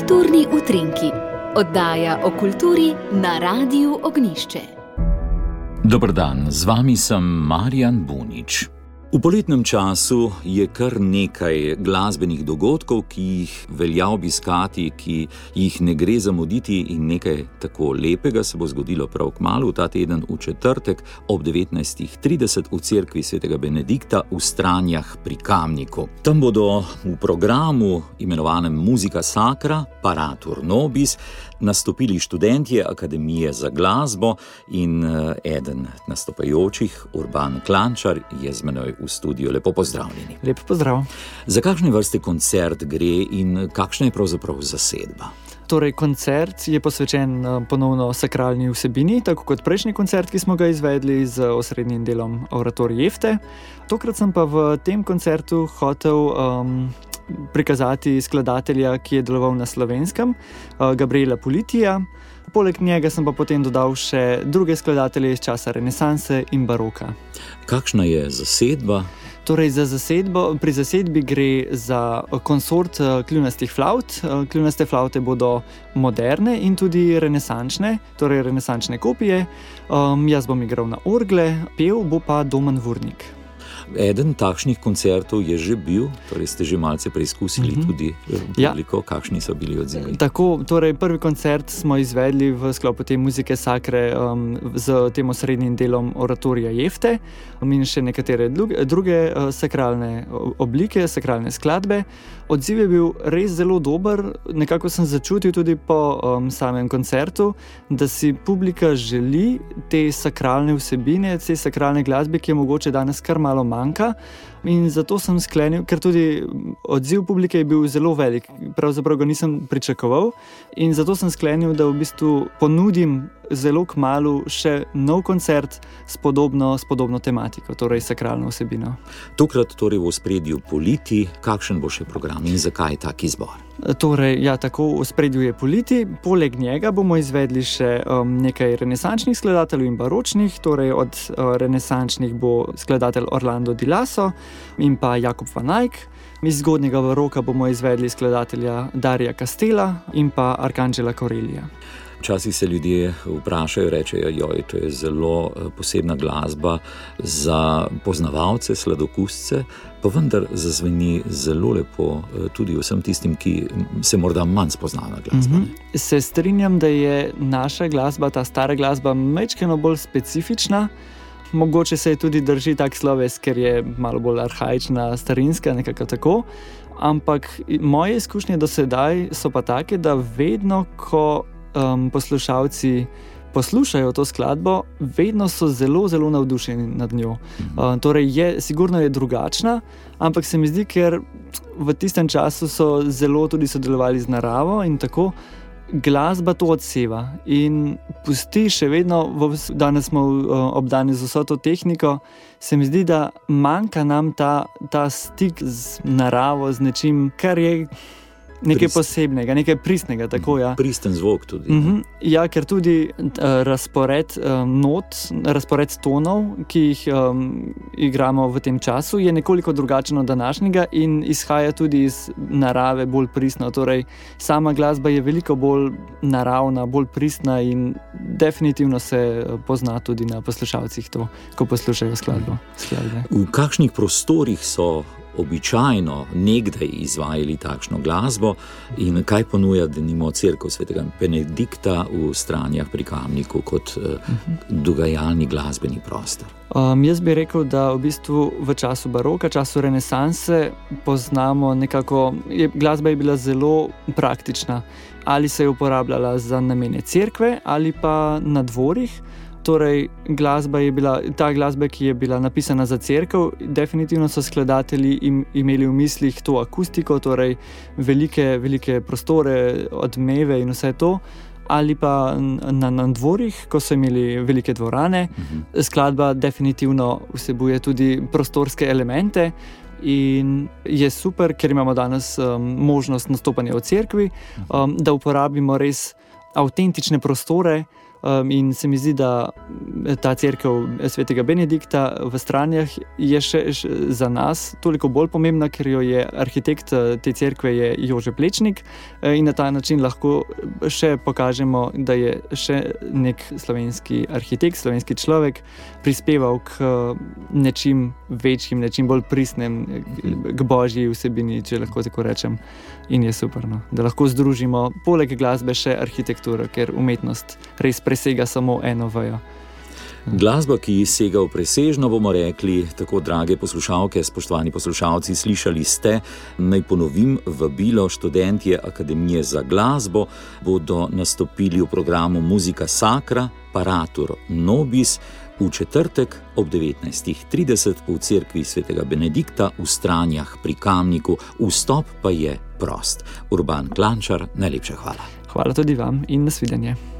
Kulturni utrinki, oddaja o kulturi na Radiu Ognišče. Dobr dan, z vami sem Marjan Bunič. V poletnem času je kar nekaj glasbenih dogodkov, ki jih velja obiskati, ki jih ne gre zamuditi, in nekaj tako lepega se bo zgodilo prav kmalo ta teden, v četrtek ob 19.30 v cerkvi svetega Benedikta v Stranjah pri Kamniku. Tam bodo v programu, imenovanem Muzika Sacra, Paratur Nobis, nastopili študentje Akademije za glasbo in eh, eden nastopajočih, Urban Klančar, je z menoj v studiu. Lepo pozdravljeni. Lep pozdrav. Za kakšne vrste koncert gre in kakšna je pravzaprav zasedba? Torej, koncert je posvečen eh, ponovno sakralni vsebini, tako kot prejšnji koncert, ki smo ga izvedli z osrednjim delom Oratorija Jefte. Tokrat sem pa v tem koncertu hotel um, prikazati skladatelja, ki je deloval na slovenskem, uh, Gabriela Politija. Poleg njega sem pa potem dodal še druge skladatelje iz časa renesanse in baroka. Kakšna je zasedba? Torej, za zasedbo, pri zasedbi gre za konsort kljunastih flaut. Kljunaste flaute bodo moderne in tudi renesančne, torej renesančne kopije. Um, jaz bom igral na orgle, pel bo pa Domen Vurnik. Eden takšnih koncertov je že bil, torej ste že malce preizkusili mm -hmm. tudi veliko, ja. kakšni so bili odzivi. Tako, torej prvi koncert smo izvedli v sklopu te muzike Sakre um, z tem osrednjim delom oratorija Jefte in še nekatere druge uh, sakralne oblike, sakralne skladbe. Odziv je bil res zelo dober, nekako sem začutil tudi po um, samem koncertu, da si publika želi te sakralne vsebine, te sakralne glasbe, ki je mogoče danes kar malo manj manjka. In zato sem sklenil, ker tudi odziv publike je bil zelo velik, pravzaprav ga nisem pričakoval. In zato sem sklenil, da v bistvu ponudim zelo kmalo še nov koncert s podobno, s podobno tematiko, torej sakralno vsebino. Tokrat torej v spredju politi, kakšen bo še program in zakaj tak izbor? Torej, ja, tako v spredju je politi, poleg njega bomo izvedli še um, nekaj renesančnih skladateljev in baročnih, torej od uh, renesančnih bo skladatelj Orlando Di Lasso in pa Jakob Van Eyck. Iz zgodnjega baroka bomo izvedli skladatelja Darija Castela in pa Arkanžela Korelija. Včasih se ljudje vprašajo, rečejo, da je to zelo eh, posebna glasba za poznavalce, sladokusce, pa vendar zazveni zelo lepo eh, tudi vsem tistim, ki se morda manj spoznajo na glasbo. Mm -hmm. Se strinjam, da je naša glasba, ta stara glasba, mečkeno bolj specifična. Mogoče se je tudi drži tak sloves, ker je malo bolj arhajična, starinska, nekako tako. Ampak moje izkušnje do sedaj so pa take, da vedno, ko um, poslušalci poslušajo to skladbo, vedno so zelo, zelo navdušeni nad njo. Uh, torej, je, sigurno je drugačna, ampak se mi zdi, ker v tistem času so zelo tudi sodelovali z naravo in tako. Glasba to odseva in pusti še vedno, danes smo obdani z vso to tehniko. Se mi zdi, da manjka nam ta, ta stik z naravo, z nečim, kar je nekaj Prist. posebnega, nekaj pristnega. Tako, ja. Pristen zvok tudi. Uh -huh. Ja, ker tudi uh, razpored um, not, razpored tonov, ki jih um, igramo v tem času, je nekoliko drugačen od današnjega in izhaja tudi iz narave bolj pristno. Torej, sama glasba je veliko bolj naravna, bolj pristna in definitivno se pozna tudi na poslušalcih, to, ko poslušajo skladbo. skladbe. V kakšnih prostorih so običajno nekdaj izvajali takšno glasbo in kaj ponuja, da nimo crkva svetega Benedikta v stranjah pri Kamniku kot uh, dogajalni glasbeni prostor. Um, jaz bi rekel, da v bistvu v času baroka, času renesanse, poznamo nekako, je, glasba je bila zelo praktična. Ali se je uporabljala za namene cerkve ali pa na dvorih. Torej, glasba je bila, ta glasba, ki je bila napisana za crkvo, definitivno so skladatelji im, imeli v mislih to akustiko, torej velike, velike prostore, odmeve in vse to. Ali pa na, na dvorih, ko so imeli velike dvorane, uh mhm. -huh. skladba definitivno vsebuje tudi prostorske elemente. In je super, ker imamo danes um, možnost nastopanja v cerkvi, mhm. um, da uporabimo res avtentične prostore, Um, in se mi zdi, da ta crkva svetega Benedikta v Stranjah je še, še za nas toliko bolj pomembna, ker jo je arhitekt eh, te crkve Jože Plečnik eh, in na ta način lahko še pokažemo, da je še nek slovenski arhitekt, slovenski človek prispeval k eh, nečim večjim, nečim bolj pristnem, k božji vsebini, če lahko tako rečem. In je super, no? da lahko združimo poleg glasbe še arhitekturo, ker umetnost res presega samo eno vajo. Glasba, ki sega v presežno, bomo rekli, tako drage poslušalke, spoštovani poslušalci, slišali ste. Naj ponovim, vabilo študentje Akademije za glasbo bodo nastopili v programu Muzika Sacra, Paratur Nobis v četrtek ob 19.30 v cerkvi svetega Benedikta v Stranjah pri Kamniku, vstop pa je prost. Urban Klančar, najlepša hvala. Hvala tudi vam in nasvidenje.